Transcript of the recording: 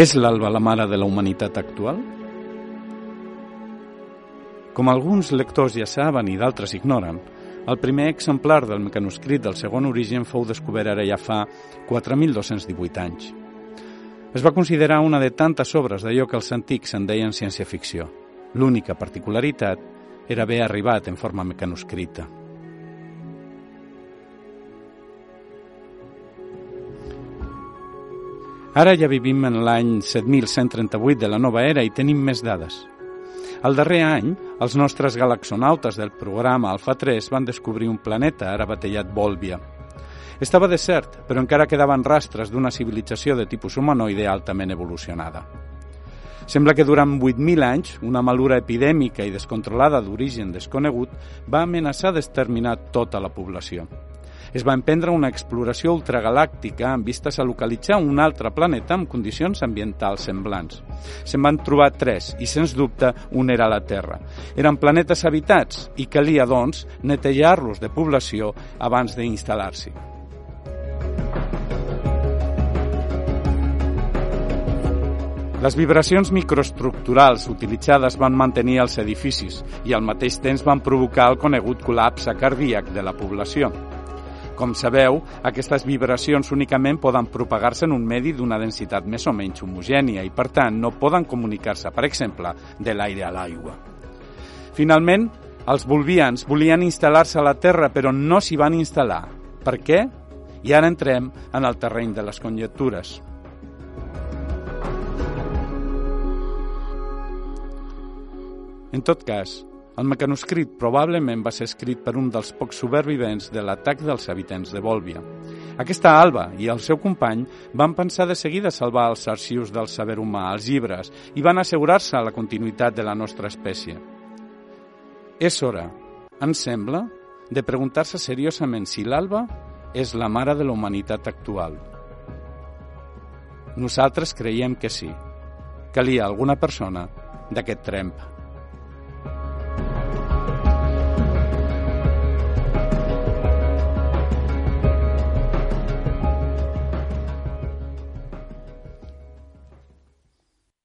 És l'alba la mare de la humanitat actual? Com alguns lectors ja saben i d'altres ignoren, el primer exemplar del mecanoscrit del segon origen fou descobert ara ja fa 4.218 anys. Es va considerar una de tantes obres d'allò que els antics en deien ciència-ficció. L'única particularitat era haver arribat en forma mecanoscrita. Ara ja vivim en l'any 7138 de la nova era i tenim més dades. El darrer any, els nostres galaxonautes del programa Alpha 3 van descobrir un planeta ara batallat Volvia. Estava desert, però encara quedaven rastres d'una civilització de tipus humanoide altament evolucionada. Sembla que durant 8.000 anys, una malura epidèmica i descontrolada d'origen desconegut va amenaçar d'exterminar tota la població es va emprendre una exploració ultragalàctica amb vistes a localitzar un altre planeta amb condicions ambientals semblants. Se'n van trobar tres i, sens dubte, un era la Terra. Eren planetes habitats i calia, doncs, netejar-los de població abans d'instal·lar-s'hi. Les vibracions microestructurals utilitzades van mantenir els edificis i al mateix temps van provocar el conegut col·lapse cardíac de la població. Com sabeu, aquestes vibracions únicament poden propagar-se en un medi d'una densitat més o menys homogènia i, per tant, no poden comunicar-se, per exemple, de l'aire a l'aigua. Finalment, els volvians volien instal·lar-se a la Terra, però no s'hi van instal·lar. Per què? I ara entrem en el terreny de les conjectures. En tot cas, el mecanoscrit probablement va ser escrit per un dels pocs supervivents de l'atac dels habitants de Volvia. Aquesta Alba i el seu company van pensar de seguida salvar els arxius del saber humà, els llibres, i van assegurar-se la continuïtat de la nostra espècie. És hora, ens sembla, de preguntar-se seriosament si l'Alba és la mare de la humanitat actual. Nosaltres creiem que sí. Calia alguna persona d'aquest tremp.